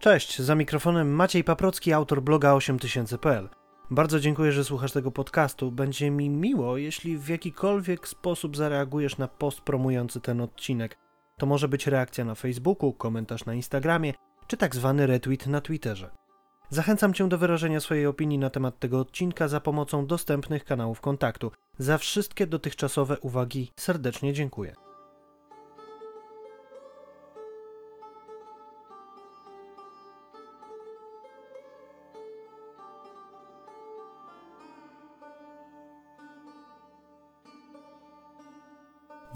Cześć, za mikrofonem Maciej Paprocki, autor bloga 8000.pl. Bardzo dziękuję, że słuchasz tego podcastu. Będzie mi miło, jeśli w jakikolwiek sposób zareagujesz na post promujący ten odcinek. To może być reakcja na Facebooku, komentarz na Instagramie, czy tak zwany retweet na Twitterze. Zachęcam Cię do wyrażenia swojej opinii na temat tego odcinka za pomocą dostępnych kanałów kontaktu. Za wszystkie dotychczasowe uwagi serdecznie dziękuję.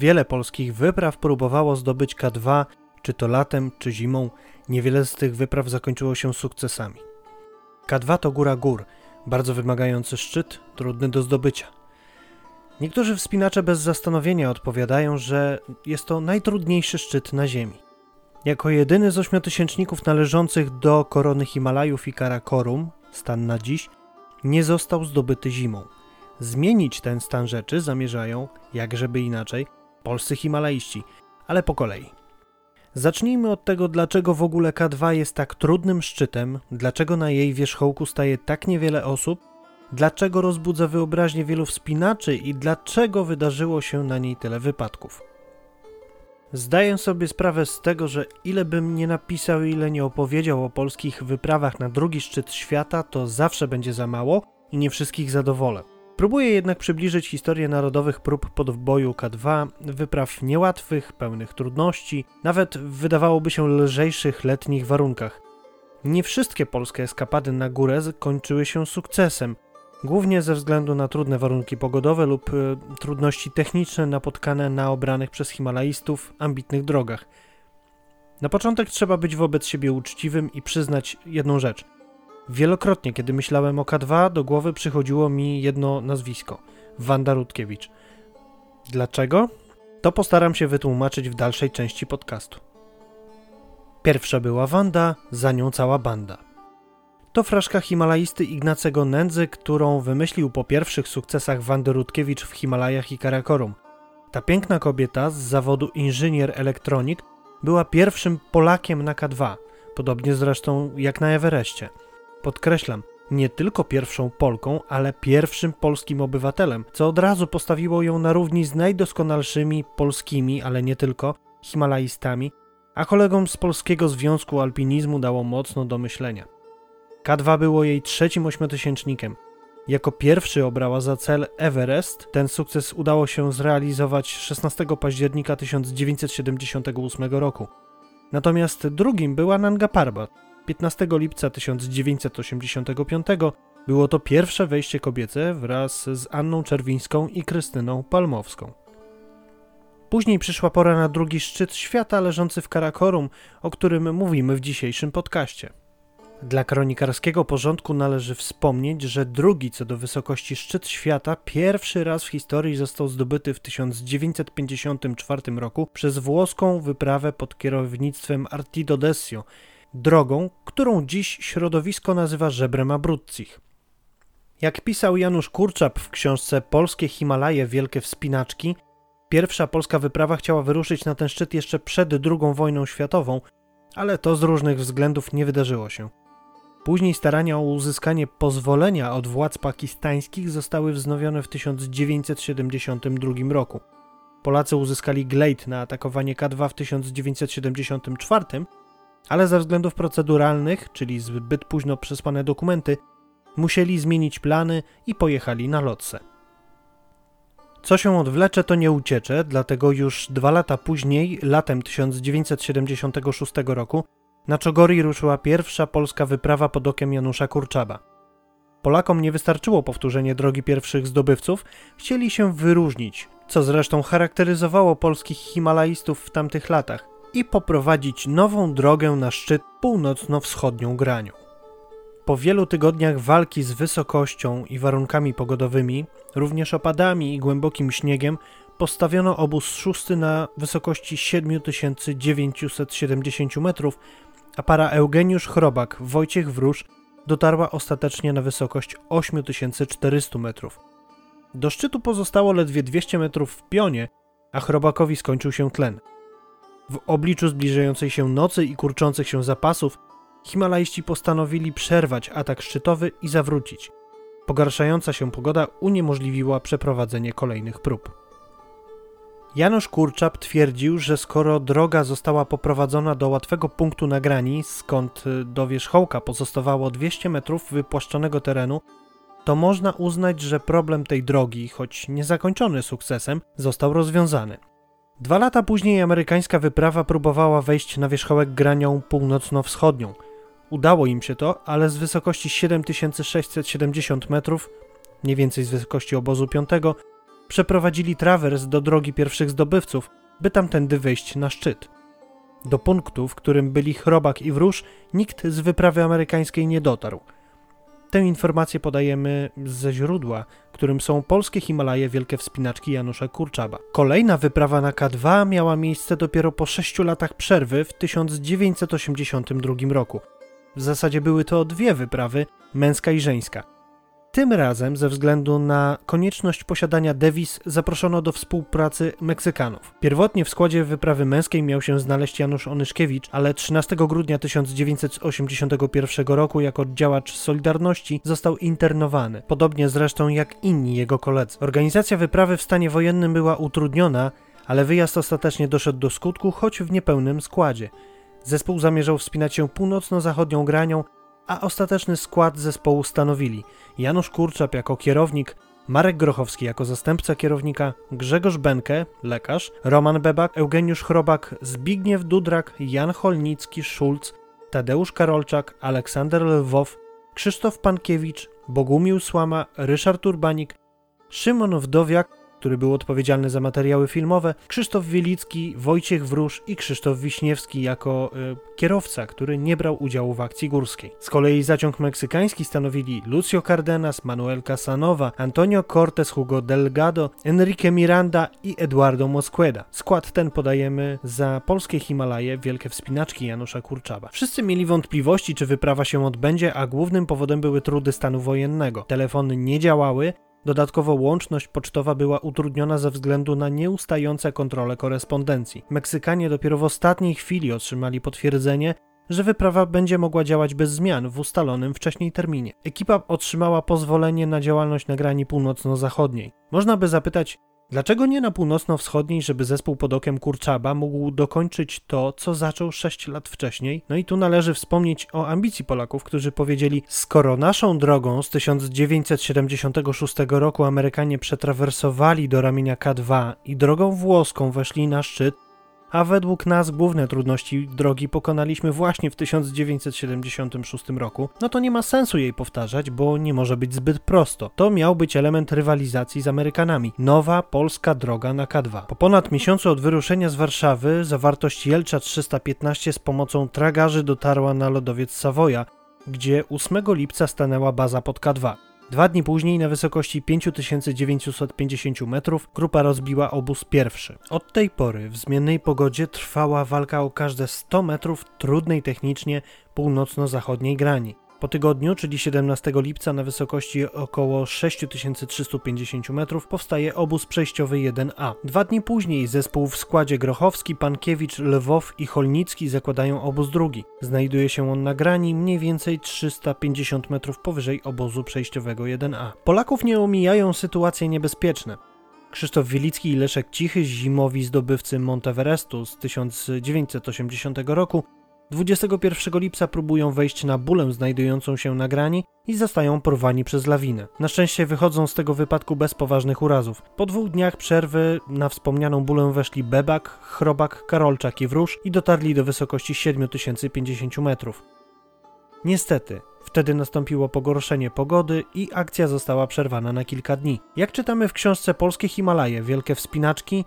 Wiele polskich wypraw próbowało zdobyć K2, czy to latem, czy zimą. Niewiele z tych wypraw zakończyło się sukcesami. K2 to góra gór, bardzo wymagający szczyt, trudny do zdobycia. Niektórzy wspinacze bez zastanowienia odpowiadają, że jest to najtrudniejszy szczyt na Ziemi. Jako jedyny z ośmiotysięczników należących do korony Himalajów i Karakorum, stan na dziś, nie został zdobyty zimą. Zmienić ten stan rzeczy zamierzają, jak żeby inaczej, polscy Himalaiści, ale po kolei. Zacznijmy od tego, dlaczego w ogóle K2 jest tak trudnym szczytem, dlaczego na jej wierzchołku staje tak niewiele osób, dlaczego rozbudza wyobraźnię wielu wspinaczy i dlaczego wydarzyło się na niej tyle wypadków. Zdaję sobie sprawę z tego, że ile bym nie napisał, ile nie opowiedział o polskich wyprawach na drugi szczyt świata, to zawsze będzie za mało i nie wszystkich zadowolę. Próbuję jednak przybliżyć historię narodowych prób podboju K2, wypraw niełatwych, pełnych trudności, nawet wydawałoby się lżejszych letnich warunkach. Nie wszystkie polskie eskapady na górę kończyły się sukcesem, głównie ze względu na trudne warunki pogodowe lub y, trudności techniczne napotkane na obranych przez Himalajstów ambitnych drogach. Na początek trzeba być wobec siebie uczciwym i przyznać jedną rzecz – Wielokrotnie, kiedy myślałem o K2, do głowy przychodziło mi jedno nazwisko Wanda Rutkiewicz. Dlaczego? To postaram się wytłumaczyć w dalszej części podcastu. Pierwsza była Wanda, za nią cała banda. To fraszka himalaisty Ignacego Nędzy, którą wymyślił po pierwszych sukcesach Wandy Rutkiewicz w Himalajach i Karakorum. Ta piękna kobieta z zawodu inżynier elektronik była pierwszym Polakiem na K2, podobnie zresztą jak na Everestie – Podkreślam, nie tylko pierwszą Polką, ale pierwszym polskim obywatelem, co od razu postawiło ją na równi z najdoskonalszymi polskimi, ale nie tylko, himalaistami, a kolegom z Polskiego Związku Alpinizmu dało mocno do myślenia. K2 było jej trzecim ośmiotysięcznikiem. Jako pierwszy obrała za cel Everest. Ten sukces udało się zrealizować 16 października 1978 roku. Natomiast drugim była Nanga Parbat, 15 lipca 1985 było to pierwsze wejście kobiece wraz z Anną Czerwińską i Krystyną Palmowską. Później przyszła pora na drugi szczyt świata leżący w Karakorum, o którym mówimy w dzisiejszym podcaście. Dla kronikarskiego porządku należy wspomnieć, że drugi co do wysokości szczyt świata pierwszy raz w historii został zdobyty w 1954 roku przez włoską wyprawę pod kierownictwem Artido Desio, drogą, którą dziś środowisko nazywa żebrem Abruzcich. Jak pisał Janusz Kurczap w książce Polskie Himalaje Wielkie Wspinaczki, pierwsza polska wyprawa chciała wyruszyć na ten szczyt jeszcze przed II wojną światową, ale to z różnych względów nie wydarzyło się. Później starania o uzyskanie pozwolenia od władz pakistańskich zostały wznowione w 1972 roku. Polacy uzyskali glejt na atakowanie K2 w 1974, ale ze względów proceduralnych, czyli zbyt późno przesłane dokumenty, musieli zmienić plany i pojechali na lotse. Co się odwlecze, to nie uciecze, dlatego już dwa lata później, latem 1976 roku, na Czogori ruszyła pierwsza polska wyprawa pod okiem Janusza Kurczaba. Polakom nie wystarczyło powtórzenie drogi pierwszych zdobywców, chcieli się wyróżnić, co zresztą charakteryzowało polskich himalaistów w tamtych latach i poprowadzić nową drogę na szczyt północno-wschodnią granią. Po wielu tygodniach walki z wysokością i warunkami pogodowymi, również opadami i głębokim śniegiem, postawiono obóz szósty na wysokości 7970 metrów, a para Eugeniusz Chrobak, Wojciech Wróż dotarła ostatecznie na wysokość 8400 metrów. Do szczytu pozostało ledwie 200 metrów w pionie, a Chrobakowi skończył się tlen. W obliczu zbliżającej się nocy i kurczących się zapasów Himalaiści postanowili przerwać atak szczytowy i zawrócić. Pogarszająca się pogoda uniemożliwiła przeprowadzenie kolejnych prób. Janusz Kurczap twierdził, że skoro droga została poprowadzona do łatwego punktu na grani, skąd y, do wierzchołka pozostawało 200 metrów wypłaszczonego terenu, to można uznać, że problem tej drogi, choć niezakończony sukcesem, został rozwiązany. Dwa lata później amerykańska wyprawa próbowała wejść na wierzchołek granią północno-wschodnią. Udało im się to, ale z wysokości 7670 metrów, mniej więcej z wysokości obozu 5, przeprowadzili trawers do drogi pierwszych zdobywców, by tamtędy wejść na szczyt. Do punktu, w którym byli Chrobak i Wróż, nikt z wyprawy amerykańskiej nie dotarł. Tę informację podajemy ze źródła, którym są polskie Himalaje Wielkie Wspinaczki Janusza Kurczaba. Kolejna wyprawa na K2 miała miejsce dopiero po sześciu latach przerwy w 1982 roku. W zasadzie były to dwie wyprawy, męska i żeńska. Tym razem, ze względu na konieczność posiadania dewiz, zaproszono do współpracy Meksykanów. Pierwotnie w składzie wyprawy męskiej miał się znaleźć Janusz Onyszkiewicz, ale 13 grudnia 1981 roku jako działacz Solidarności został internowany, podobnie zresztą jak inni jego koledzy. Organizacja wyprawy w stanie wojennym była utrudniona, ale wyjazd ostatecznie doszedł do skutku, choć w niepełnym składzie. Zespół zamierzał wspinać się północno-zachodnią granią, a ostateczny skład zespołu stanowili Janusz Kurczap jako kierownik, Marek Grochowski jako zastępca kierownika, Grzegorz Benke, lekarz, Roman Bebak, Eugeniusz Chrobak, Zbigniew Dudrak, Jan Holnicki, Szulc, Tadeusz Karolczak, Aleksander Lwow, Krzysztof Pankiewicz, Bogumił Słama, Ryszard Urbanik, Szymon Wdowiak, który był odpowiedzialny za materiały filmowe, Krzysztof Wielicki, Wojciech Wróż i Krzysztof Wiśniewski jako y, kierowca, który nie brał udziału w akcji górskiej. Z kolei zaciąg meksykański stanowili Lucio Cardenas, Manuel Casanova, Antonio Cortes, Hugo Delgado, Enrique Miranda i Eduardo Mosqueda. Skład ten podajemy za polskie Himalaje, wielkie wspinaczki Janusza Kurczaba. Wszyscy mieli wątpliwości, czy wyprawa się odbędzie, a głównym powodem były trudy stanu wojennego. Telefony nie działały, Dodatkowo łączność pocztowa była utrudniona ze względu na nieustające kontrole korespondencji. Meksykanie dopiero w ostatniej chwili otrzymali potwierdzenie, że wyprawa będzie mogła działać bez zmian w ustalonym wcześniej terminie. Ekipa otrzymała pozwolenie na działalność na grani północno-zachodniej. Można by zapytać, Dlaczego nie na północno-wschodniej, żeby zespół pod okiem Kurczaba mógł dokończyć to, co zaczął 6 lat wcześniej? No i tu należy wspomnieć o ambicji Polaków, którzy powiedzieli: Skoro naszą drogą z 1976 roku Amerykanie przetrawersowali do ramienia K2 i drogą włoską weszli na szczyt, a według nas główne trudności drogi pokonaliśmy właśnie w 1976 roku, no to nie ma sensu jej powtarzać, bo nie może być zbyt prosto. To miał być element rywalizacji z Amerykanami. Nowa polska droga na K2. Po ponad miesiącu od wyruszenia z Warszawy zawartość Jelcza 315 z pomocą tragarzy dotarła na lodowiec Savoya, gdzie 8 lipca stanęła baza pod K2. Dwa dni później na wysokości 5950 metrów grupa rozbiła obóz pierwszy. Od tej pory w zmiennej pogodzie trwała walka o każde 100 metrów trudnej technicznie północno-zachodniej grani. Po tygodniu, czyli 17 lipca na wysokości około 6350 metrów powstaje obóz przejściowy 1A. Dwa dni później zespół w składzie Grochowski, Pankiewicz, Lwow i Holnicki zakładają obóz drugi. Znajduje się on na grani mniej więcej 350 metrów powyżej obozu przejściowego 1A. Polaków nie omijają sytuacje niebezpieczne. Krzysztof Wielicki i Leszek Cichy, zimowi zdobywcy Monteverestu z 1980 roku, 21 lipca próbują wejść na bulę znajdującą się na grani i zostają porwani przez lawinę. Na szczęście wychodzą z tego wypadku bez poważnych urazów. Po dwóch dniach przerwy na wspomnianą bulę weszli Bebak, Chrobak, Karolczak i Wróż i dotarli do wysokości 7050 metrów. Niestety, wtedy nastąpiło pogorszenie pogody i akcja została przerwana na kilka dni. Jak czytamy w książce Polskie Himalaje, Wielkie Wspinaczki,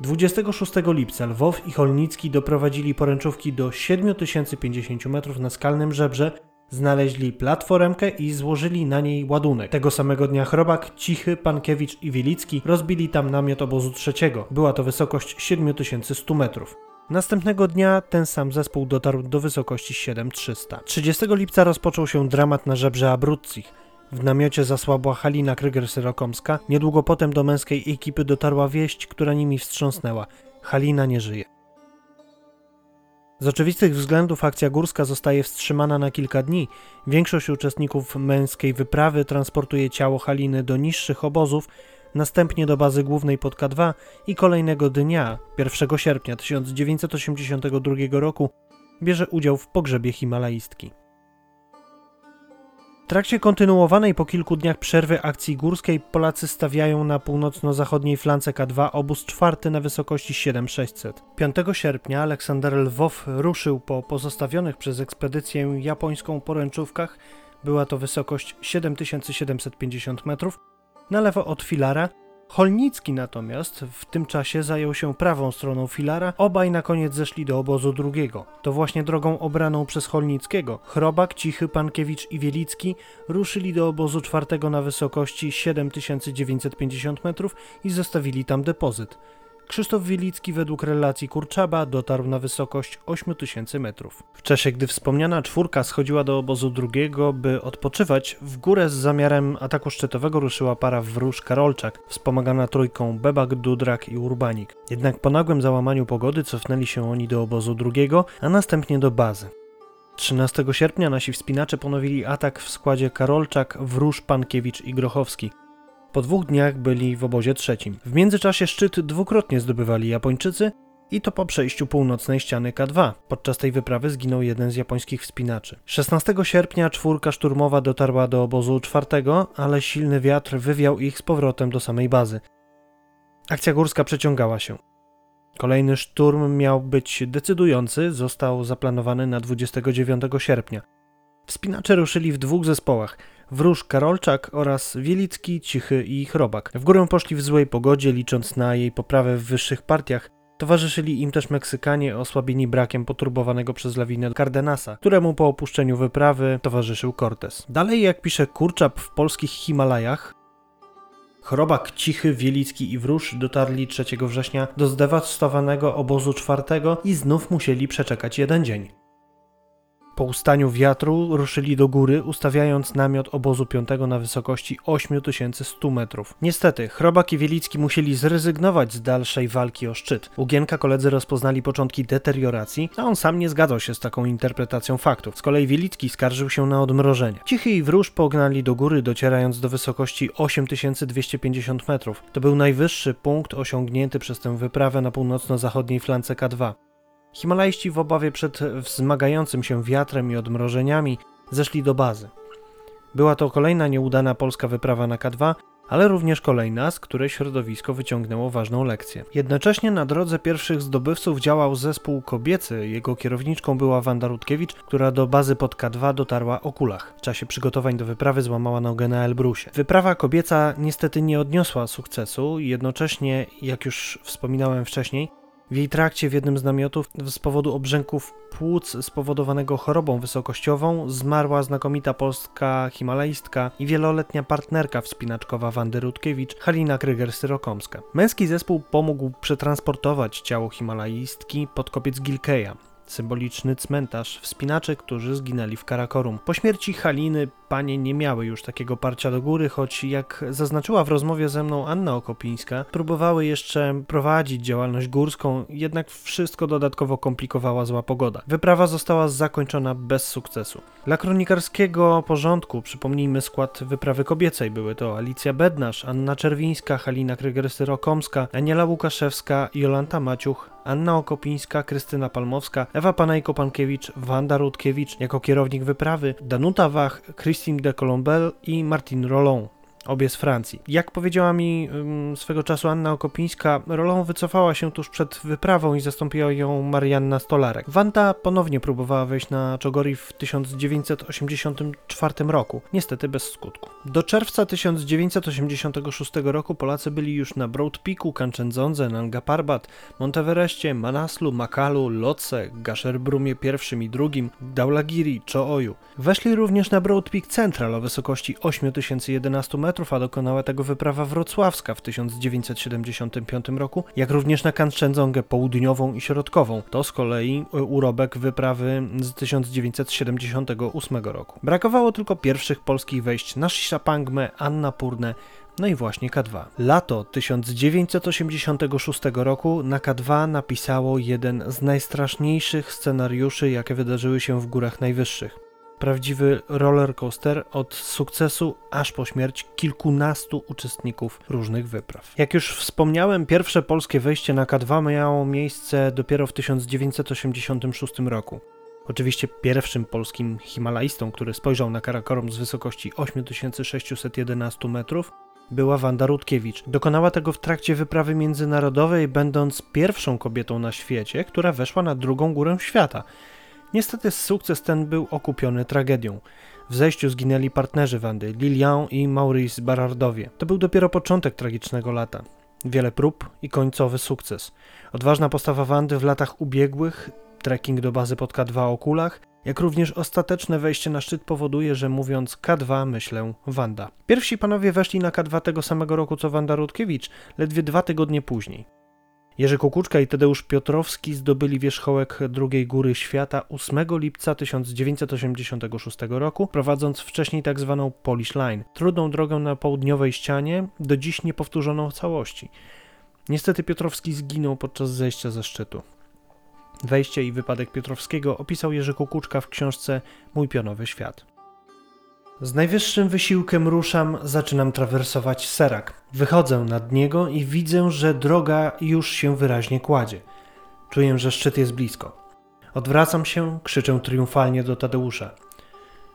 26 lipca Lwow i Holnicki doprowadzili poręczówki do 7050 metrów na skalnym żebrze, znaleźli platformkę i złożyli na niej ładunek. Tego samego dnia Chrobak, Cichy, Pankiewicz i Wielicki rozbili tam namiot obozu trzeciego. Była to wysokość 7100 metrów. Następnego dnia ten sam zespół dotarł do wysokości 7300. 30 lipca rozpoczął się dramat na żebrze Abruzzi. W namiocie zasłabła Halina Kryger-Syrokomska. Niedługo potem do męskiej ekipy dotarła wieść, która nimi wstrząsnęła. Halina nie żyje. Z oczywistych względów akcja górska zostaje wstrzymana na kilka dni. Większość uczestników męskiej wyprawy transportuje ciało Haliny do niższych obozów, następnie do bazy głównej pod K2 i kolejnego dnia, 1 sierpnia 1982 roku, bierze udział w pogrzebie himalaistki. Trakcie kontynuowanej po kilku dniach przerwy akcji górskiej Polacy stawiają na północno-zachodniej flance K2 obóz czwarty na wysokości 7600. 5 sierpnia Aleksander Lwow ruszył po pozostawionych przez ekspedycję japońską poręczówkach, była to wysokość 7750 metrów, na lewo od filara Holnicki natomiast w tym czasie zajął się prawą stroną filara, obaj na koniec zeszli do obozu drugiego. To właśnie drogą obraną przez Holnickiego. Chrobak, Cichy, Pankiewicz i Wielicki ruszyli do obozu czwartego na wysokości 7950 metrów i zostawili tam depozyt. Krzysztof Wielicki według relacji Kurczaba dotarł na wysokość 8000 metrów. W czasie, gdy wspomniana czwórka schodziła do obozu drugiego, by odpoczywać, w górę z zamiarem ataku szczytowego ruszyła para wróż Karolczak, wspomagana trójką Bebak, Dudrak i Urbanik. Jednak po nagłym załamaniu pogody cofnęli się oni do obozu drugiego, a następnie do bazy. 13 sierpnia nasi wspinacze ponowili atak w składzie Karolczak, Wróż, Pankiewicz i Grochowski. Po dwóch dniach byli w obozie trzecim. W międzyczasie szczyt dwukrotnie zdobywali Japończycy i to po przejściu północnej ściany K2. Podczas tej wyprawy zginął jeden z japońskich wspinaczy. 16 sierpnia czwórka szturmowa dotarła do obozu czwartego, ale silny wiatr wywiał ich z powrotem do samej bazy. Akcja górska przeciągała się. Kolejny szturm miał być decydujący, został zaplanowany na 29 sierpnia. Wspinacze ruszyli w dwóch zespołach – Wróż Karolczak oraz Wielicki, Cichy i Chrobak. W górę poszli w złej pogodzie, licząc na jej poprawę w wyższych partiach. Towarzyszyli im też Meksykanie osłabieni brakiem poturbowanego przez lawinę Cardenasa, któremu po opuszczeniu wyprawy towarzyszył Cortez. Dalej, jak pisze Kurczap w polskich Himalajach, Chrobak, Cichy, Wielicki i Wróż dotarli 3 września do zdewastowanego obozu czwartego i znów musieli przeczekać jeden dzień. Po ustaniu wiatru ruszyli do góry, ustawiając namiot obozu piątego na wysokości 8100 metrów. Niestety, Chrobak i Wielicki musieli zrezygnować z dalszej walki o szczyt. U Gienka koledzy rozpoznali początki deterioracji, a on sam nie zgadzał się z taką interpretacją faktów. Z kolei Wielicki skarżył się na odmrożenie. Cichy i Wróż pognali do góry, docierając do wysokości 8250 metrów. To był najwyższy punkt osiągnięty przez tę wyprawę na północno-zachodniej flance K2. Himalajści w obawie przed wzmagającym się wiatrem i odmrożeniami zeszli do bazy. Była to kolejna nieudana polska wyprawa na K2, ale również kolejna, z której środowisko wyciągnęło ważną lekcję. Jednocześnie na drodze pierwszych zdobywców działał zespół kobiecy. Jego kierowniczką była Wanda Rutkiewicz, która do bazy pod K2 dotarła o kulach. W czasie przygotowań do wyprawy złamała nogę na Elbrusie. Wyprawa kobieca niestety nie odniosła sukcesu, jednocześnie, jak już wspominałem wcześniej, w jej trakcie w jednym z namiotów z powodu obrzęków płuc spowodowanego chorobą wysokościową zmarła znakomita polska himalajstka i wieloletnia partnerka wspinaczkowa Wandy Rutkiewicz, Halina Kryger-Syrokomska. Męski zespół pomógł przetransportować ciało himalajistki pod kopiec Gilkeja symboliczny cmentarz wspinaczy, którzy zginęli w Karakorum. Po śmierci Haliny panie nie miały już takiego parcia do góry, choć jak zaznaczyła w rozmowie ze mną Anna Okopińska, próbowały jeszcze prowadzić działalność górską, jednak wszystko dodatkowo komplikowała zła pogoda. Wyprawa została zakończona bez sukcesu. Dla kronikarskiego porządku przypomnijmy skład wyprawy kobiecej. Były to Alicja Bednarz, Anna Czerwińska, Halina Krygersy-Rokomska, Aniela Łukaszewska, Jolanta Maciuch, Anna Okopińska, Krystyna Palmowska, Ewa Panajko-Pankiewicz, Wanda Rutkiewicz jako kierownik wyprawy, Danuta Wach, Christine de Colombel i Martin Rollon obie z Francji. Jak powiedziała mi swego czasu Anna Okopińska, rolą wycofała się tuż przed wyprawą i zastąpiła ją Marianna Stolarek. Wanda ponownie próbowała wejść na Czogori w 1984 roku, niestety bez skutku. Do czerwca 1986 roku Polacy byli już na Broad Peaku, Kanchendzondze, Nanga Parbat, Monteverestie, Manaslu, Makalu, Lotse, Gasherbrumie I i II, Daulagiri, Chooju. Weszli również na Broad Peak Central o wysokości 8011 metrów a dokonała tego wyprawa wrocławska w 1975 roku, jak również na Kanszędzongę południową i środkową. To z kolei e, urobek wyprawy z 1978 roku. Brakowało tylko pierwszych polskich wejść na Shishapangmę, Annapurnę, No i właśnie K2. Lato 1986 roku na K2 napisało jeden z najstraszniejszych scenariuszy, jakie wydarzyły się w górach najwyższych. Prawdziwy roller coaster od sukcesu aż po śmierć kilkunastu uczestników różnych wypraw. Jak już wspomniałem, pierwsze polskie wejście na K2 miało miejsce dopiero w 1986 roku. Oczywiście pierwszym polskim Himalajstą, który spojrzał na Karakorum z wysokości 8611 metrów, była Wanda Rutkiewicz. Dokonała tego w trakcie wyprawy międzynarodowej, będąc pierwszą kobietą na świecie, która weszła na drugą górę świata. Niestety sukces ten był okupiony tragedią. W zejściu zginęli partnerzy Wandy, Lilian i Maurice Barardowie. To był dopiero początek tragicznego lata. Wiele prób i końcowy sukces. Odważna postawa Wandy w latach ubiegłych, trekking do bazy pod K2 o kulach, jak również ostateczne wejście na szczyt powoduje, że mówiąc K2 myślę Wanda. Pierwsi panowie weszli na K2 tego samego roku co Wanda Rutkiewicz, ledwie dwa tygodnie później. Jerzy Kukuczka i Tadeusz Piotrowski zdobyli wierzchołek drugiej góry świata 8 lipca 1986 roku, prowadząc wcześniej tak zwaną Polish Line, trudną drogę na południowej ścianie, do dziś niepowtórzoną w całości. Niestety Piotrowski zginął podczas zejścia ze szczytu. Wejście i wypadek Piotrowskiego opisał Jerzy Kukuczka w książce Mój pionowy świat. Z najwyższym wysiłkiem ruszam, zaczynam trawersować Serak. Wychodzę nad niego i widzę, że droga już się wyraźnie kładzie. Czuję, że szczyt jest blisko. Odwracam się, krzyczę triumfalnie do Tadeusza.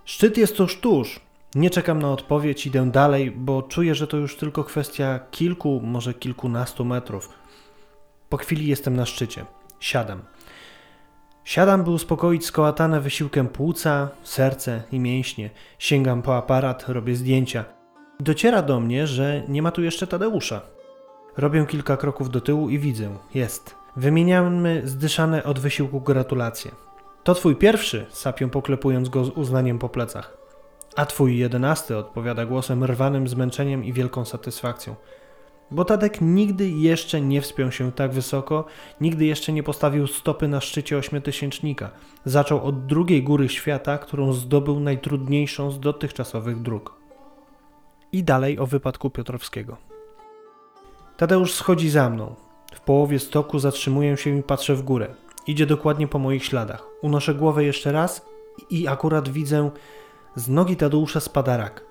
Szczyt jest tuż, tuż. Nie czekam na odpowiedź, idę dalej, bo czuję, że to już tylko kwestia kilku, może kilkunastu metrów. Po chwili jestem na szczycie. Siadam. Siadam, by uspokoić skołatane wysiłkiem płuca, serce i mięśnie. Sięgam po aparat, robię zdjęcia. Dociera do mnie, że nie ma tu jeszcze Tadeusza. Robię kilka kroków do tyłu i widzę. Jest. Wymieniamy zdyszane od wysiłku gratulacje. To twój pierwszy, sapię poklepując go z uznaniem po plecach. A twój jedenasty, odpowiada głosem rwanym zmęczeniem i wielką satysfakcją bo Tadek nigdy jeszcze nie wspiął się tak wysoko, nigdy jeszcze nie postawił stopy na szczycie ośmiotysięcznika. Zaczął od drugiej góry świata, którą zdobył najtrudniejszą z dotychczasowych dróg. I dalej o wypadku Piotrowskiego. Tadeusz schodzi za mną. W połowie stoku zatrzymuję się i patrzę w górę. Idzie dokładnie po moich śladach. Unoszę głowę jeszcze raz i akurat widzę, z nogi Tadeusza spada rak.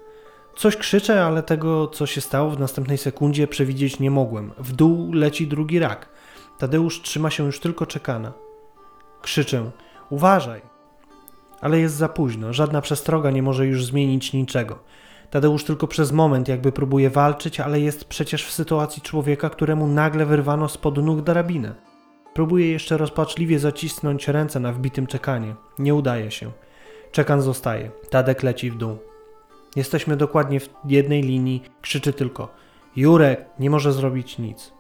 Coś krzyczę, ale tego, co się stało w następnej sekundzie, przewidzieć nie mogłem. W dół leci drugi rak. Tadeusz trzyma się już tylko czekana. Krzyczę: Uważaj! Ale jest za późno, żadna przestroga nie może już zmienić niczego. Tadeusz tylko przez moment jakby próbuje walczyć, ale jest przecież w sytuacji człowieka, któremu nagle wyrwano spod nóg darabinę. Próbuje jeszcze rozpaczliwie zacisnąć ręce na wbitym czekanie. Nie udaje się. Czekan zostaje. Tadek leci w dół. Jesteśmy dokładnie w jednej linii, krzyczy tylko: Jurek nie może zrobić nic.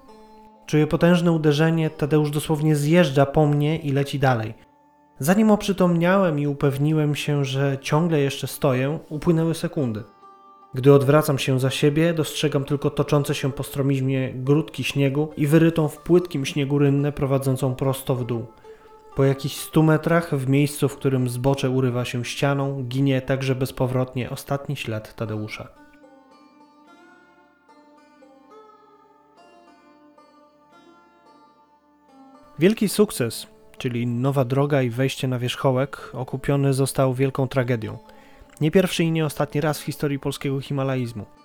Czuję potężne uderzenie, Tadeusz dosłownie zjeżdża po mnie i leci dalej. Zanim oprzytomniałem i upewniłem się, że ciągle jeszcze stoję, upłynęły sekundy. Gdy odwracam się za siebie, dostrzegam tylko toczące się po stromizmie grudki śniegu i wyrytą w płytkim śniegu rynnę prowadzącą prosto w dół. Po jakichś stu metrach, w miejscu, w którym zbocze urywa się ścianą, ginie także bezpowrotnie ostatni ślad Tadeusza. Wielki sukces, czyli nowa droga i wejście na wierzchołek, okupiony został wielką tragedią. Nie pierwszy i nie ostatni raz w historii polskiego himalaizmu.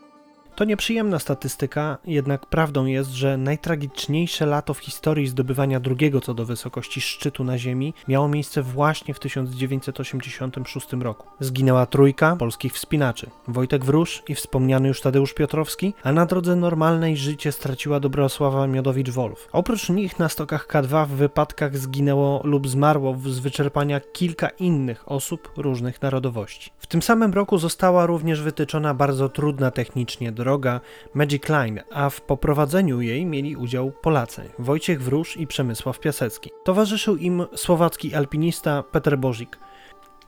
To nieprzyjemna statystyka, jednak prawdą jest, że najtragiczniejsze lato w historii zdobywania drugiego co do wysokości szczytu na Ziemi miało miejsce właśnie w 1986 roku. Zginęła trójka polskich wspinaczy: Wojtek Wróż i wspomniany już Tadeusz Piotrowski, a na drodze normalnej życie straciła Dobrosława Miodowicz-Wolf. Oprócz nich na stokach K2 w wypadkach zginęło lub zmarło z wyczerpania kilka innych osób różnych narodowości. W tym samym roku została również wytyczona bardzo trudna technicznie droga Magic Line, a w poprowadzeniu jej mieli udział Polacy Wojciech Wróż i Przemysław Piasecki. Towarzyszył im słowacki alpinista Peter Bozik.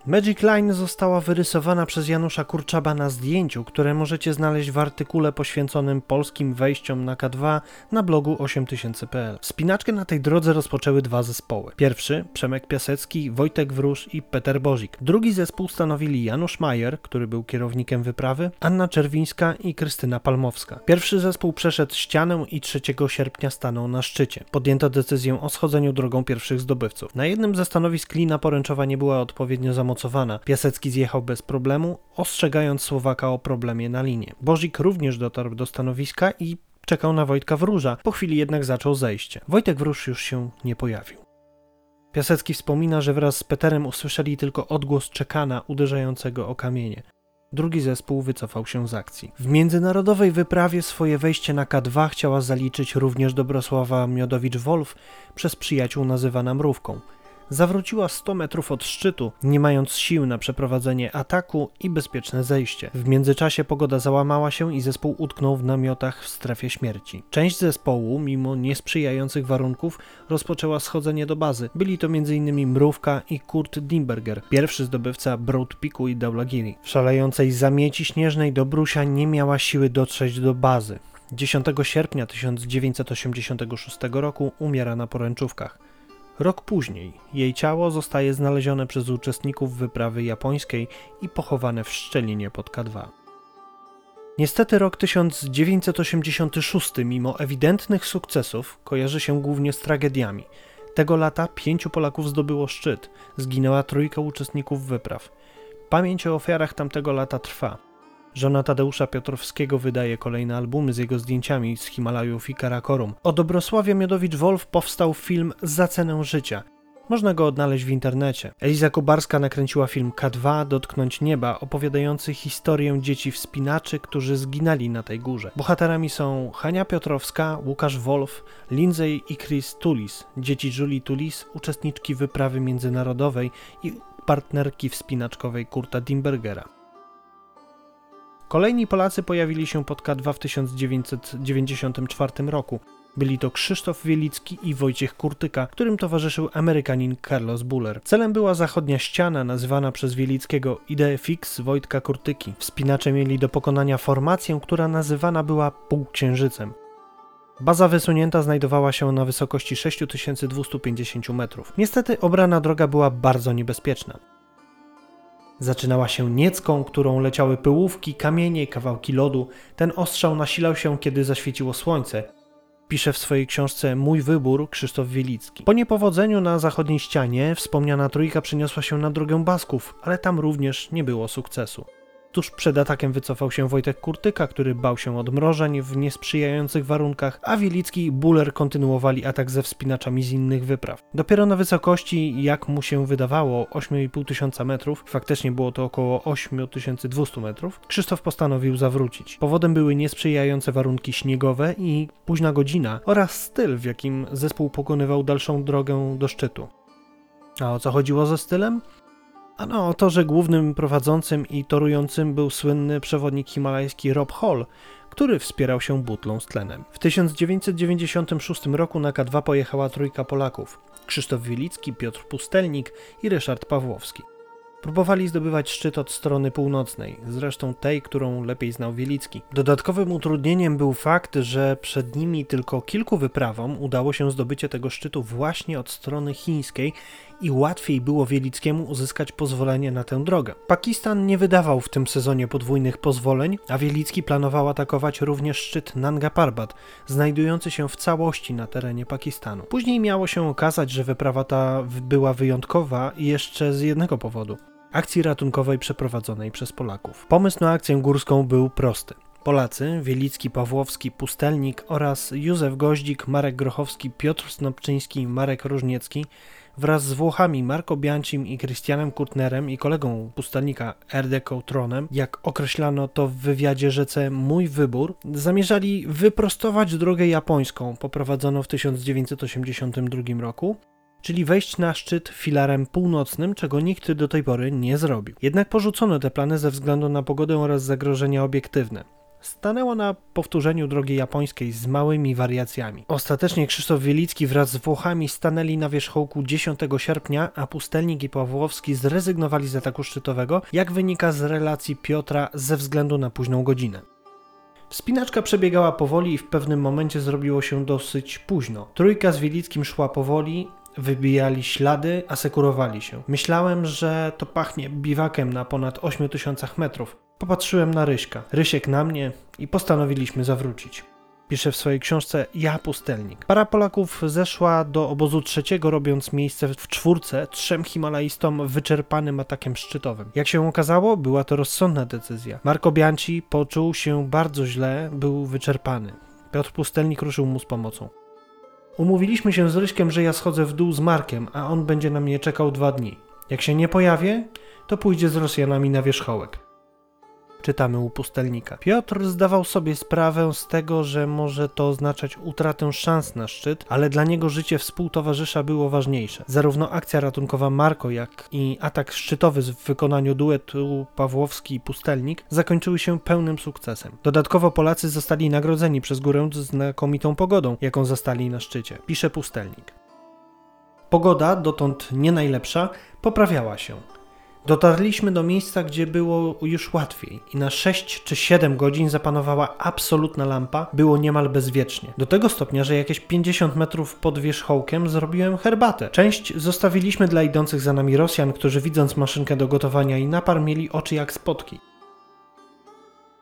Magic Line została wyrysowana przez Janusza Kurczaba na zdjęciu, które możecie znaleźć w artykule poświęconym polskim wejściom na K2 na blogu 8000.pl. Wspinaczkę na tej drodze rozpoczęły dwa zespoły. Pierwszy, Przemek Piasecki, Wojtek Wróż i Peter Bozik. Drugi zespół stanowili Janusz Majer, który był kierownikiem wyprawy, Anna Czerwińska i Krystyna Palmowska. Pierwszy zespół przeszedł ścianę i 3 sierpnia stanął na szczycie. Podjęto decyzję o schodzeniu drogą pierwszych zdobywców. Na jednym ze stanowisk lina poręczowa nie była odpowiednio zamocowana. Piasecki zjechał bez problemu, ostrzegając Słowaka o problemie na linie. Bozik również dotarł do stanowiska i czekał na Wojtka Wróża. Po chwili jednak zaczął zejście. Wojtek Wróż już się nie pojawił. Piasecki wspomina, że wraz z Peterem usłyszeli tylko odgłos czekana uderzającego o kamienie. Drugi zespół wycofał się z akcji. W międzynarodowej wyprawie swoje wejście na K2 chciała zaliczyć również Dobrosława Miodowicz-Wolf, przez przyjaciół nazywana Mrówką zawróciła 100 metrów od szczytu, nie mając sił na przeprowadzenie ataku i bezpieczne zejście. W międzyczasie pogoda załamała się i zespół utknął w namiotach w strefie śmierci. Część zespołu, mimo niesprzyjających warunków, rozpoczęła schodzenie do bazy. Byli to m.in. Mrówka i Kurt Dimberger, pierwszy zdobywca Broad Peaku i Daulagiri. W szalejącej zamieci śnieżnej Dobrusia nie miała siły dotrzeć do bazy. 10 sierpnia 1986 roku umiera na poręczówkach. Rok później jej ciało zostaje znalezione przez uczestników wyprawy japońskiej i pochowane w szczelinie pod K2. Niestety rok 1986, mimo ewidentnych sukcesów, kojarzy się głównie z tragediami. Tego lata pięciu Polaków zdobyło szczyt, zginęła trójka uczestników wypraw. Pamięć o ofiarach tamtego lata trwa. Żona Tadeusza Piotrowskiego wydaje kolejne albumy z jego zdjęciami z Himalajów i Karakorum. O Dobrosławie Miodowicz-Wolf powstał film Za cenę życia. Można go odnaleźć w internecie. Eliza Kubarska nakręciła film K2 Dotknąć Nieba, opowiadający historię dzieci wspinaczy, którzy zginęli na tej górze. Bohaterami są Hania Piotrowska, Łukasz Wolf, Lindsay i Chris Tulis, dzieci Julie Tulis, uczestniczki wyprawy międzynarodowej i partnerki wspinaczkowej Kurta Dimbergera. Kolejni Polacy pojawili się pod K2 w 1994 roku. Byli to Krzysztof Wielicki i Wojciech Kurtyka, którym towarzyszył Amerykanin Carlos Buller. Celem była zachodnia ściana, nazywana przez Wielickiego Idee Fix Wojtka Kurtyki. Wspinacze mieli do pokonania formację, która nazywana była półksiężycem. Baza wysunięta znajdowała się na wysokości 6250 metrów. Niestety obrana droga była bardzo niebezpieczna. Zaczynała się niecką, którą leciały pyłówki, kamienie, kawałki lodu. Ten ostrzał nasilał się, kiedy zaświeciło słońce. Pisze w swojej książce Mój wybór Krzysztof Wielicki. Po niepowodzeniu na zachodniej ścianie wspomniana trójka przeniosła się na drogę Basków, ale tam również nie było sukcesu. Tuż przed atakiem wycofał się Wojtek Kurtyka, który bał się odmrożeń w niesprzyjających warunkach, a Wielicki i Buller kontynuowali atak ze wspinaczami z innych wypraw. Dopiero na wysokości, jak mu się wydawało, 8,5 tysiąca metrów, faktycznie było to około 8200 metrów, Krzysztof postanowił zawrócić. Powodem były niesprzyjające warunki śniegowe i późna godzina oraz styl, w jakim zespół pokonywał dalszą drogę do szczytu. A o co chodziło ze stylem? Ano o to, że głównym prowadzącym i torującym był słynny przewodnik himalajski Rob Hall, który wspierał się butlą z tlenem. W 1996 roku na K2 pojechała trójka Polaków: Krzysztof Wielicki, Piotr Pustelnik i Ryszard Pawłowski. Próbowali zdobywać szczyt od strony północnej, zresztą tej, którą lepiej znał Wielicki. Dodatkowym utrudnieniem był fakt, że przed nimi tylko kilku wyprawom udało się zdobycie tego szczytu właśnie od strony chińskiej i łatwiej było Wielickiemu uzyskać pozwolenie na tę drogę. Pakistan nie wydawał w tym sezonie podwójnych pozwoleń, a Wielicki planował atakować również szczyt Nanga Parbat, znajdujący się w całości na terenie Pakistanu. Później miało się okazać, że wyprawa ta była wyjątkowa jeszcze z jednego powodu akcji ratunkowej przeprowadzonej przez Polaków. Pomysł na akcję górską był prosty. Polacy, Wielicki, Pawłowski, Pustelnik oraz Józef Goździk, Marek Grochowski, Piotr Snopczyński, Marek Różniecki wraz z Włochami Marco Biancim i Christianem Kurtnerem i kolegą pustelnika Erde Tronem, jak określano to w wywiadzie rzece Mój Wybór, zamierzali wyprostować drogę japońską poprowadzoną w 1982 roku czyli wejść na szczyt filarem północnym, czego nikt do tej pory nie zrobił. Jednak porzucono te plany ze względu na pogodę oraz zagrożenia obiektywne. Stanęło na powtórzeniu drogi japońskiej z małymi wariacjami. Ostatecznie Krzysztof Wielicki wraz z Włochami stanęli na wierzchołku 10 sierpnia, a Pustelnik i Pawłowski zrezygnowali z ataku szczytowego, jak wynika z relacji Piotra ze względu na późną godzinę. Wspinaczka przebiegała powoli i w pewnym momencie zrobiło się dosyć późno. Trójka z Wielickim szła powoli, wybijali ślady, asekurowali się. Myślałem, że to pachnie biwakiem na ponad 8000 metrów. Popatrzyłem na Ryśka, Rysiek na mnie i postanowiliśmy zawrócić. Pisze w swojej książce Ja Pustelnik. Para Polaków zeszła do obozu trzeciego, robiąc miejsce w czwórce trzem Himalajstom wyczerpanym atakiem szczytowym. Jak się okazało, była to rozsądna decyzja. Marco Bianchi poczuł się bardzo źle, był wyczerpany. Piotr Pustelnik ruszył mu z pomocą. Umówiliśmy się z Ryśkiem, że ja schodzę w dół z Markiem, a on będzie na mnie czekał dwa dni. Jak się nie pojawię, to pójdzie z Rosjanami na wierzchołek czytamy u pustelnika. Piotr zdawał sobie sprawę z tego, że może to oznaczać utratę szans na szczyt, ale dla niego życie współtowarzysza było ważniejsze. Zarówno akcja ratunkowa Marko, jak i atak szczytowy w wykonaniu duetu Pawłowski i Pustelnik zakończyły się pełnym sukcesem. Dodatkowo Polacy zostali nagrodzeni przez górę znakomitą pogodą, jaką zastali na szczycie, pisze Pustelnik. Pogoda, dotąd nie najlepsza, poprawiała się. Dotarliśmy do miejsca, gdzie było już łatwiej i na 6 czy 7 godzin zapanowała absolutna lampa, było niemal bezwiecznie. Do tego stopnia, że jakieś 50 metrów pod wierzchołkiem zrobiłem herbatę. Część zostawiliśmy dla idących za nami Rosjan, którzy widząc maszynkę do gotowania i napar mieli oczy jak spotki.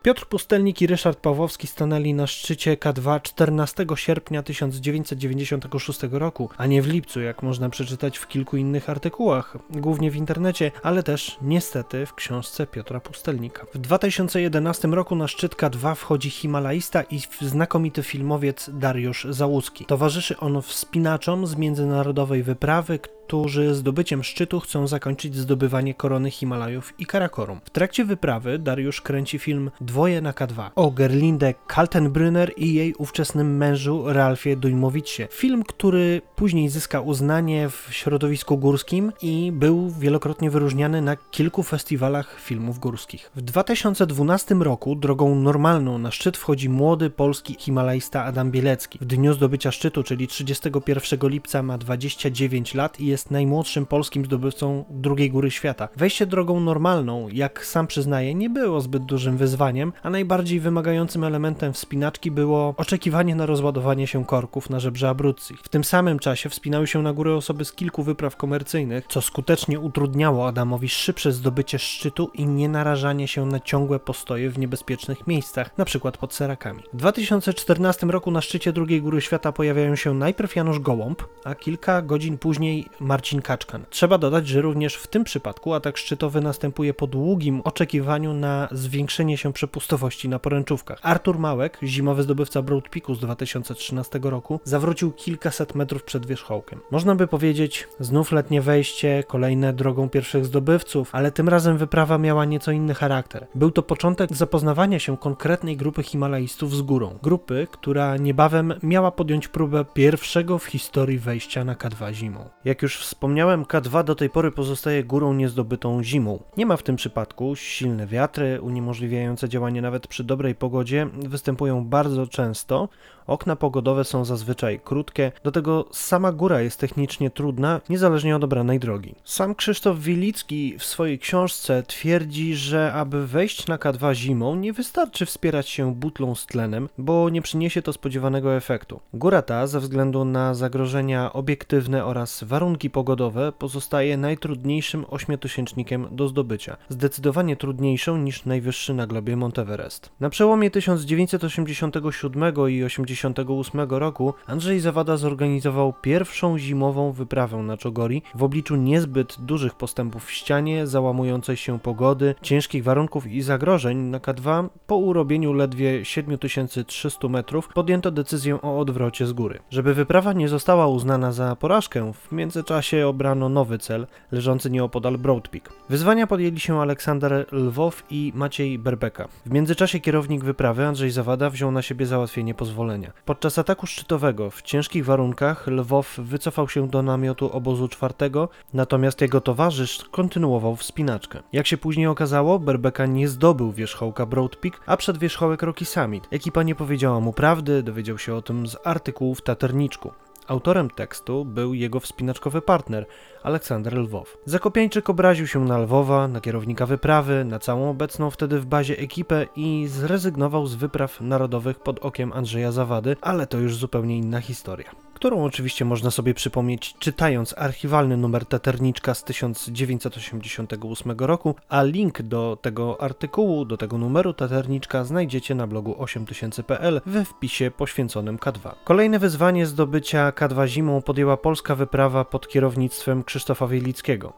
Piotr Pustelnik i Ryszard Pawłowski stanęli na szczycie K2 14 sierpnia 1996 roku, a nie w lipcu, jak można przeczytać w kilku innych artykułach, głównie w internecie, ale też niestety w książce Piotra Pustelnika. W 2011 roku na szczyt K2 wchodzi Himalajista i znakomity filmowiec Dariusz Załuski. Towarzyszy on wspinaczom z międzynarodowej wyprawy, którzy zdobyciem szczytu chcą zakończyć zdobywanie korony Himalajów i Karakorum. W trakcie wyprawy Dariusz kręci film Dwoje na K2 o Gerlinde Kaltenbrunner i jej ówczesnym mężu Ralfie Dujmowicie. Film, który później zyska uznanie w środowisku górskim i był wielokrotnie wyróżniany na kilku festiwalach filmów górskich. W 2012 roku drogą normalną na szczyt wchodzi młody polski himalajsta Adam Bielecki. W dniu zdobycia szczytu, czyli 31 lipca ma 29 lat i jest najmłodszym polskim zdobywcą drugiej góry świata. Wejście drogą normalną, jak sam przyznaje, nie było zbyt dużym wyzwaniem, a najbardziej wymagającym elementem wspinaczki było oczekiwanie na rozładowanie się korków na żebrze Abruzzi. W tym samym czasie wspinały się na górę osoby z kilku wypraw komercyjnych, co skutecznie utrudniało Adamowi szybsze zdobycie szczytu i nie narażanie się na ciągłe postoje w niebezpiecznych miejscach, np. pod Serakami. W 2014 roku na szczycie drugiej góry świata pojawiają się najpierw Janusz Gołąb, a kilka godzin później Marcin Kaczkan. Trzeba dodać, że również w tym przypadku atak szczytowy następuje po długim oczekiwaniu na zwiększenie się przepustowości na poręczówkach. Artur Małek, zimowy zdobywca Broad Peaku z 2013 roku, zawrócił kilkaset metrów przed wierzchołkiem. Można by powiedzieć, znów letnie wejście, kolejne drogą pierwszych zdobywców, ale tym razem wyprawa miała nieco inny charakter. Był to początek zapoznawania się konkretnej grupy Himalajstów z górą. Grupy, która niebawem miała podjąć próbę pierwszego w historii wejścia na K2 zimą. Jak już wspomniałem, K2 do tej pory pozostaje górą niezdobytą zimą. Nie ma w tym przypadku silne wiatry uniemożliwiające działanie nawet przy dobrej pogodzie występują bardzo często. Okna pogodowe są zazwyczaj krótkie, do tego sama góra jest technicznie trudna, niezależnie od obranej drogi. Sam Krzysztof Wilicki w swojej książce twierdzi, że aby wejść na K2 zimą, nie wystarczy wspierać się butlą z tlenem, bo nie przyniesie to spodziewanego efektu. Góra ta, ze względu na zagrożenia obiektywne oraz warunki pogodowe, pozostaje najtrudniejszym ośmiotysięcznikiem do zdobycia. Zdecydowanie trudniejszą niż najwyższy na globie Monteverest. Na przełomie 1987 i 1988 roku Andrzej Zawada zorganizował pierwszą zimową wyprawę na Czogori w obliczu niezbyt dużych postępów w ścianie, załamującej się pogody, ciężkich warunków i zagrożeń na K2 po urobieniu ledwie 7300 metrów podjęto decyzję o odwrocie z góry. Żeby wyprawa nie została uznana za porażkę, w międzyczasie obrano nowy cel, leżący nieopodal Broad Peak. Wyzwania podjęli się Aleksander Lwow i Maciej Berbeka. W międzyczasie kierownik wyprawy Andrzej Zawada wziął na siebie załatwienie pozwolenia. Podczas ataku szczytowego w ciężkich warunkach Lwow wycofał się do namiotu obozu czwartego, natomiast jego towarzysz kontynuował wspinaczkę. Jak się później okazało, Berbeka nie zdobył wierzchołka Broad Peak, a przed wierzchołek Rocky Summit. Ekipa nie powiedziała mu prawdy, dowiedział się o tym z artykułów w Taterniczku. Autorem tekstu był jego wspinaczkowy partner, Aleksander Lwow. Zakopiańczyk obraził się na Lwowa, na kierownika wyprawy, na całą obecną wtedy w bazie ekipę i zrezygnował z wypraw narodowych pod okiem Andrzeja Zawady, ale to już zupełnie inna historia którą oczywiście można sobie przypomnieć czytając archiwalny numer Taterniczka z 1988 roku, a link do tego artykułu, do tego numeru Taterniczka znajdziecie na blogu 8000.pl we wpisie poświęconym K2. Kolejne wyzwanie zdobycia K2 zimą podjęła polska wyprawa pod kierownictwem Krzysztofa Wielickiego.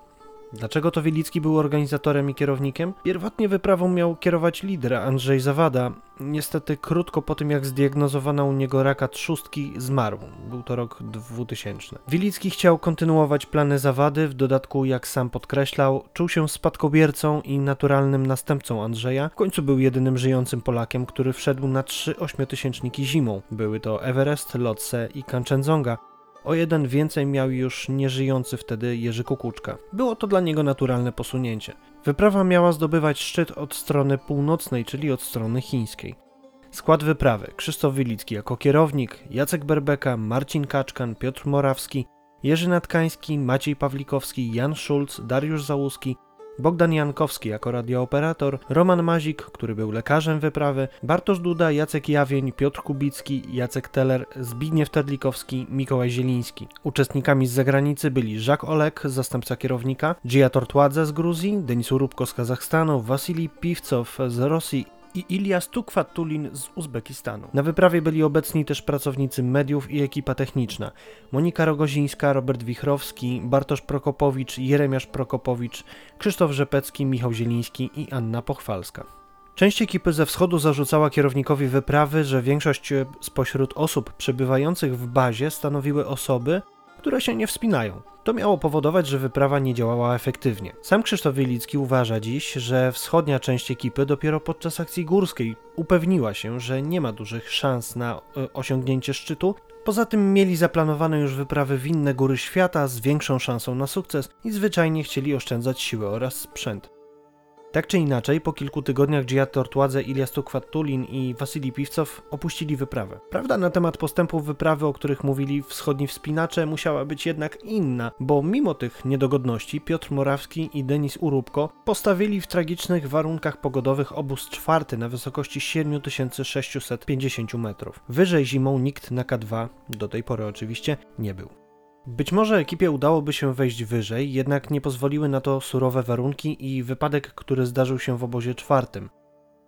Dlaczego to Wielicki był organizatorem i kierownikiem? Pierwotnie wyprawą miał kierować lider Andrzej Zawada. Niestety krótko po tym jak zdiagnozowano u niego raka trzustki zmarł. Był to rok 2000. Wielicki chciał kontynuować plany Zawady, w dodatku jak sam podkreślał, czuł się spadkobiercą i naturalnym następcą Andrzeja. W końcu był jedynym żyjącym Polakiem, który wszedł na trzy ośmiotysięczniki zimą. Były to Everest, Lotse i Kanchenjunga. O jeden więcej miał już nieżyjący wtedy Jerzy Kukuczka. Było to dla niego naturalne posunięcie. Wyprawa miała zdobywać szczyt od strony północnej, czyli od strony chińskiej. Skład wyprawy: Krzysztof Wilicki jako kierownik, Jacek Berbeka, Marcin Kaczkan, Piotr Morawski, Jerzy Natkański, Maciej Pawlikowski, Jan Schulz, Dariusz Załuski, Bogdan Jankowski jako radiooperator, Roman Mazik, który był lekarzem wyprawy, Bartosz Duda, Jacek Jawień, Piotr Kubicki, Jacek Teller, Zbigniew Terlikowski, Mikołaj Zieliński. Uczestnikami z zagranicy byli Jacques Olek, zastępca kierownika, Gia Tortładze z Gruzji, Denis Urubko z Kazachstanu, Wasilij Piwcow z Rosji i Ilias Tukwatulin z Uzbekistanu. Na wyprawie byli obecni też pracownicy mediów i ekipa techniczna. Monika Rogozińska, Robert Wichrowski, Bartosz Prokopowicz, Jeremiasz Prokopowicz, Krzysztof Rzepecki, Michał Zieliński i Anna Pochwalska. Część ekipy ze wschodu zarzucała kierownikowi wyprawy, że większość spośród osób przebywających w bazie stanowiły osoby, które się nie wspinają. To miało powodować, że wyprawa nie działała efektywnie. Sam Krzysztof Wielicki uważa dziś, że wschodnia część ekipy dopiero podczas akcji górskiej upewniła się, że nie ma dużych szans na e, osiągnięcie szczytu. Poza tym mieli zaplanowane już wyprawy w inne góry świata z większą szansą na sukces i zwyczajnie chcieli oszczędzać siłę oraz sprzęt. Tak czy inaczej, po kilku tygodniach Giat Tortładze, Ilias Tukwatulin i Wasili Piwcow opuścili wyprawę. Prawda na temat postępów wyprawy, o których mówili wschodni wspinacze, musiała być jednak inna, bo mimo tych niedogodności Piotr Morawski i Denis Urubko postawili w tragicznych warunkach pogodowych obóz czwarty na wysokości 7650 metrów. Wyżej zimą nikt na K2, do tej pory oczywiście, nie był. Być może ekipie udałoby się wejść wyżej, jednak nie pozwoliły na to surowe warunki i wypadek, który zdarzył się w obozie czwartym.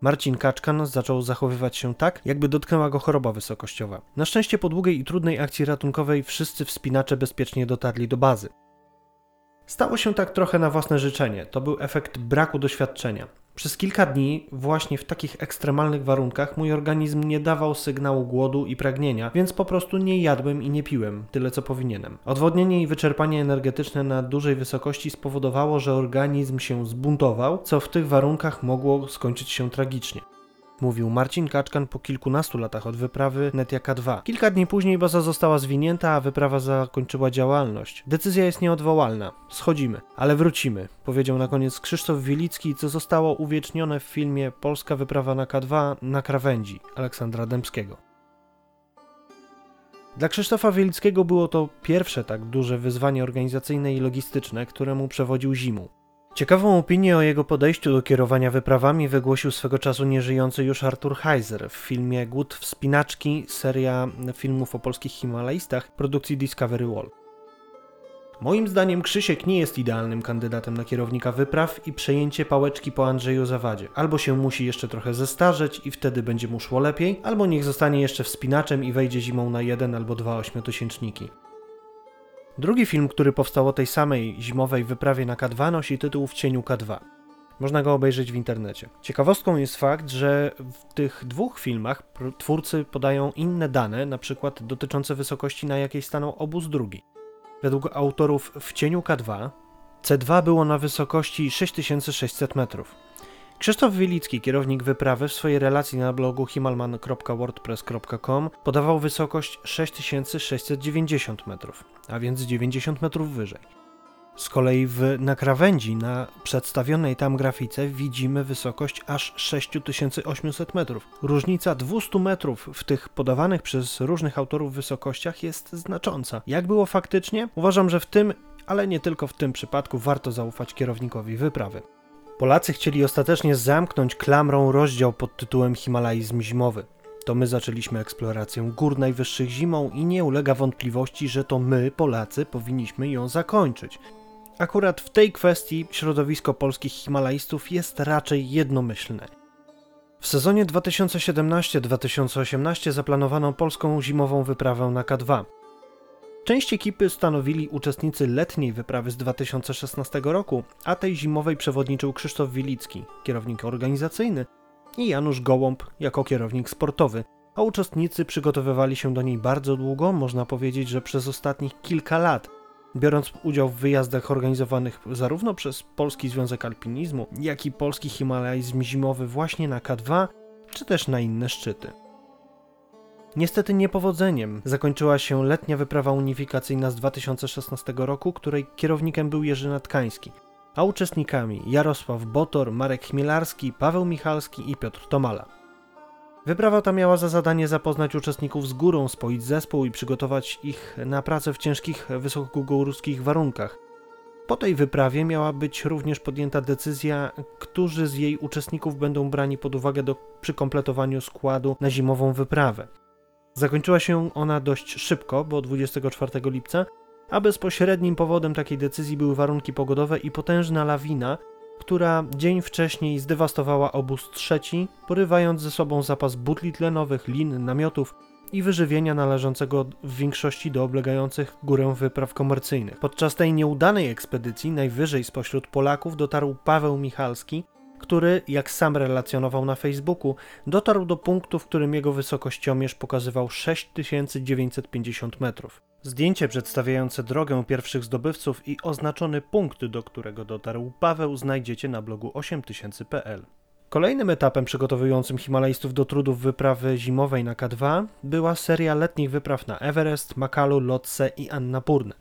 Marcin Kaczkan zaczął zachowywać się tak, jakby dotknęła go choroba wysokościowa. Na szczęście po długiej i trudnej akcji ratunkowej wszyscy wspinacze bezpiecznie dotarli do bazy. Stało się tak trochę na własne życzenie, to był efekt braku doświadczenia. Przez kilka dni, właśnie w takich ekstremalnych warunkach, mój organizm nie dawał sygnału głodu i pragnienia, więc po prostu nie jadłem i nie piłem tyle co powinienem. Odwodnienie i wyczerpanie energetyczne na dużej wysokości spowodowało, że organizm się zbuntował, co w tych warunkach mogło skończyć się tragicznie mówił Marcin Kaczkan po kilkunastu latach od wyprawy Netiaka 2. Kilka dni później baza została zwinięta, a wyprawa zakończyła działalność. Decyzja jest nieodwołalna. Schodzimy, ale wrócimy, powiedział na koniec Krzysztof Wielicki, co zostało uwiecznione w filmie Polska wyprawa na K2 na krawędzi Aleksandra Dębskiego. Dla Krzysztofa Wielickiego było to pierwsze tak duże wyzwanie organizacyjne i logistyczne, któremu przewodził zimą. Ciekawą opinię o jego podejściu do kierowania wyprawami wygłosił swego czasu nieżyjący już Arthur Heiser w filmie Głód Wspinaczki, seria filmów o polskich Himalajstach produkcji Discovery Wall. Moim zdaniem Krzysiek nie jest idealnym kandydatem na kierownika wypraw i przejęcie pałeczki po Andrzeju Zawadzie. Albo się musi jeszcze trochę zestarzeć i wtedy będzie mu szło lepiej, albo niech zostanie jeszcze wspinaczem i wejdzie zimą na jeden albo dwa ośmiotysięczniki. Drugi film, który powstał o tej samej zimowej wyprawie na K2 nosi tytuł W cieniu K2. Można go obejrzeć w internecie. Ciekawostką jest fakt, że w tych dwóch filmach twórcy podają inne dane, na przykład dotyczące wysokości, na jakiej stanął obóz drugi. Według autorów W cieniu K2 C2 było na wysokości 6600 metrów. Krzysztof Wilicki, kierownik wyprawy, w swojej relacji na blogu himalman.wordpress.com podawał wysokość 6690 metrów, a więc 90 metrów wyżej. Z kolei w, na krawędzi, na przedstawionej tam grafice widzimy wysokość aż 6800 metrów. Różnica 200 metrów w tych podawanych przez różnych autorów wysokościach jest znacząca. Jak było faktycznie? Uważam, że w tym, ale nie tylko w tym przypadku warto zaufać kierownikowi wyprawy. Polacy chcieli ostatecznie zamknąć klamrą rozdział pod tytułem Himalaizm zimowy. To my zaczęliśmy eksplorację gór najwyższych zimą i nie ulega wątpliwości, że to my, Polacy, powinniśmy ją zakończyć. Akurat w tej kwestii środowisko polskich Himalajstów jest raczej jednomyślne. W sezonie 2017-2018 zaplanowano polską zimową wyprawę na K2. Część ekipy stanowili uczestnicy letniej wyprawy z 2016 roku, a tej zimowej przewodniczył Krzysztof Wilicki, kierownik organizacyjny, i Janusz Gołąb jako kierownik sportowy, a uczestnicy przygotowywali się do niej bardzo długo, można powiedzieć, że przez ostatnich kilka lat, biorąc udział w wyjazdach organizowanych zarówno przez Polski Związek Alpinizmu, jak i Polski Himalajzm Zimowy właśnie na K2, czy też na inne szczyty. Niestety niepowodzeniem zakończyła się letnia wyprawa unifikacyjna z 2016 roku, której kierownikiem był Jerzy Natkański, a uczestnikami Jarosław Botor, Marek Chmielarski, Paweł Michalski i Piotr Tomala. Wyprawa ta miała za zadanie zapoznać uczestników z górą, spoić zespół i przygotować ich na pracę w ciężkich, wysokogórskich warunkach. Po tej wyprawie miała być również podjęta decyzja, którzy z jej uczestników będą brani pod uwagę do, przy kompletowaniu składu na zimową wyprawę. Zakończyła się ona dość szybko, bo 24 lipca, a bezpośrednim powodem takiej decyzji były warunki pogodowe i potężna lawina, która dzień wcześniej zdewastowała obóz trzeci, porywając ze sobą zapas butli tlenowych, lin, namiotów i wyżywienia należącego w większości do oblegających górę wypraw komercyjnych. Podczas tej nieudanej ekspedycji najwyżej spośród Polaków dotarł Paweł Michalski, który, jak sam relacjonował na Facebooku, dotarł do punktu, w którym jego wysokościomierz pokazywał 6950 metrów. Zdjęcie przedstawiające drogę pierwszych zdobywców i oznaczony punkt, do którego dotarł Paweł, znajdziecie na blogu 8000.pl. Kolejnym etapem przygotowującym Himalajstów do trudów wyprawy zimowej na K2 była seria letnich wypraw na Everest, Makalu, Lotse i Annapurne.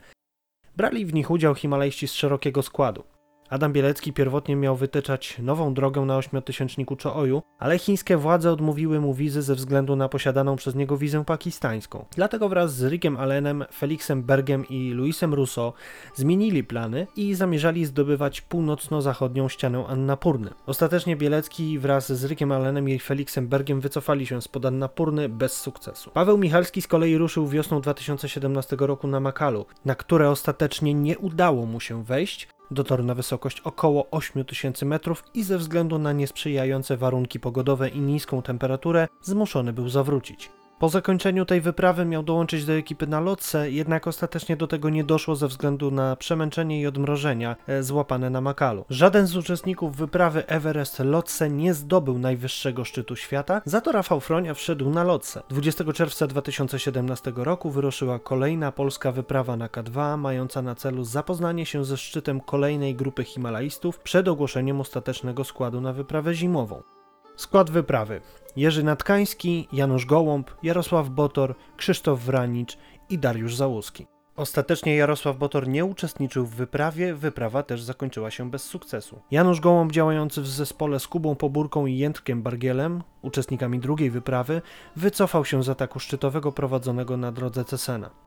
Brali w nich udział Himalajści z szerokiego składu. Adam Bielecki pierwotnie miał wytyczać nową drogę na ośmiotysięczniku Chooju, ale chińskie władze odmówiły mu wizy ze względu na posiadaną przez niego wizę pakistańską. Dlatego wraz z Rickiem Allenem, Felixem Bergiem i Luisem Rousseau zmienili plany i zamierzali zdobywać północno-zachodnią ścianę Annapurny. Ostatecznie Bielecki wraz z Rickiem Allenem i Felixem Bergiem wycofali się spod Annapurny bez sukcesu. Paweł Michalski z kolei ruszył wiosną 2017 roku na Makalu, na które ostatecznie nie udało mu się wejść, Dotarł na wysokość około 8000 metrów i ze względu na niesprzyjające warunki pogodowe i niską temperaturę zmuszony był zawrócić. Po zakończeniu tej wyprawy miał dołączyć do ekipy na lotce, jednak ostatecznie do tego nie doszło ze względu na przemęczenie i odmrożenia e, złapane na Makalu. Żaden z uczestników wyprawy Everest Lotse nie zdobył najwyższego szczytu świata, za to Rafał Fronia wszedł na lotce. 20 czerwca 2017 roku wyruszyła kolejna polska wyprawa na K2, mająca na celu zapoznanie się ze szczytem kolejnej grupy Himalajstów przed ogłoszeniem ostatecznego składu na wyprawę zimową. Skład wyprawy: Jerzy Natkański, Janusz Gołąb, Jarosław Botor, Krzysztof Wranicz i Dariusz Załuski. Ostatecznie Jarosław Botor nie uczestniczył w wyprawie, wyprawa też zakończyła się bez sukcesu. Janusz Gołąb działający w zespole z Kubą Pobórką i Jędrkiem Bargielem, uczestnikami drugiej wyprawy, wycofał się z ataku szczytowego prowadzonego na drodze Cesena.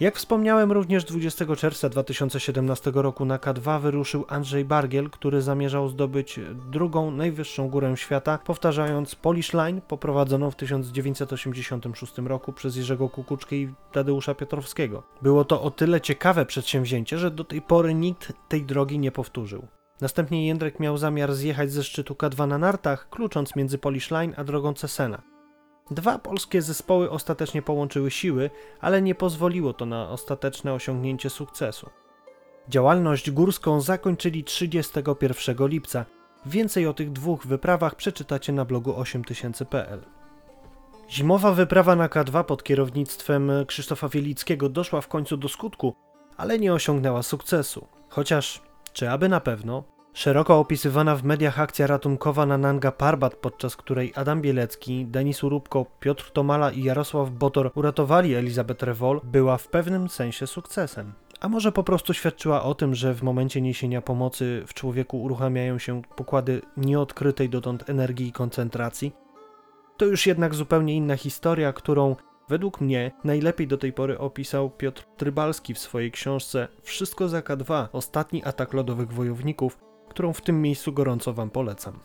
Jak wspomniałem, również 20 czerwca 2017 roku na K2 wyruszył Andrzej Bargiel, który zamierzał zdobyć drugą najwyższą górę świata, powtarzając Polish Line poprowadzoną w 1986 roku przez Jerzego Kukuczkę i Tadeusza Piotrowskiego. Było to o tyle ciekawe przedsięwzięcie, że do tej pory nikt tej drogi nie powtórzył. Następnie Jędrek miał zamiar zjechać ze szczytu K2 na nartach, klucząc między Polish Line a drogą Cesena. Dwa polskie zespoły ostatecznie połączyły siły, ale nie pozwoliło to na ostateczne osiągnięcie sukcesu. Działalność górską zakończyli 31 lipca. Więcej o tych dwóch wyprawach przeczytacie na blogu 8000.pl. Zimowa wyprawa na K2 pod kierownictwem Krzysztofa Wielickiego doszła w końcu do skutku, ale nie osiągnęła sukcesu. Chociaż, czy aby na pewno, Szeroko opisywana w mediach akcja ratunkowa na Nanga Parbat, podczas której Adam Bielecki, Denis Urubko, Piotr Tomala i Jarosław Botor uratowali Elizabeth Rewol, była w pewnym sensie sukcesem. A może po prostu świadczyła o tym, że w momencie niesienia pomocy w człowieku uruchamiają się pokłady nieodkrytej dotąd energii i koncentracji? To już jednak zupełnie inna historia, którą według mnie najlepiej do tej pory opisał Piotr Trybalski w swojej książce Wszystko za K2 Ostatni atak lodowych wojowników, którą w tym miejscu gorąco Wam polecam.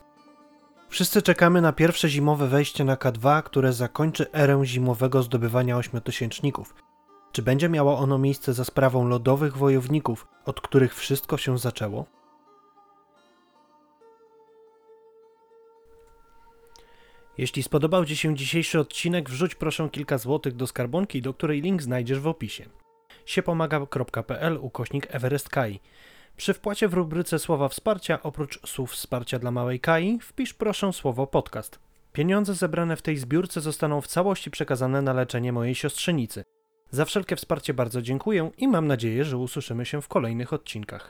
Wszyscy czekamy na pierwsze zimowe wejście na K2, które zakończy erę zimowego zdobywania ośmiotysięczników. Czy będzie miało ono miejsce za sprawą lodowych wojowników, od których wszystko się zaczęło? Jeśli spodobał Ci się dzisiejszy odcinek, wrzuć proszę kilka złotych do skarbonki, do której link znajdziesz w opisie. siepomaga.pl ukośnik Everest Kai. Przy wpłacie w rubryce słowa wsparcia, oprócz słów wsparcia dla małej Kai, wpisz proszę słowo podcast. Pieniądze zebrane w tej zbiórce zostaną w całości przekazane na leczenie mojej siostrzenicy. Za wszelkie wsparcie bardzo dziękuję i mam nadzieję, że usłyszymy się w kolejnych odcinkach.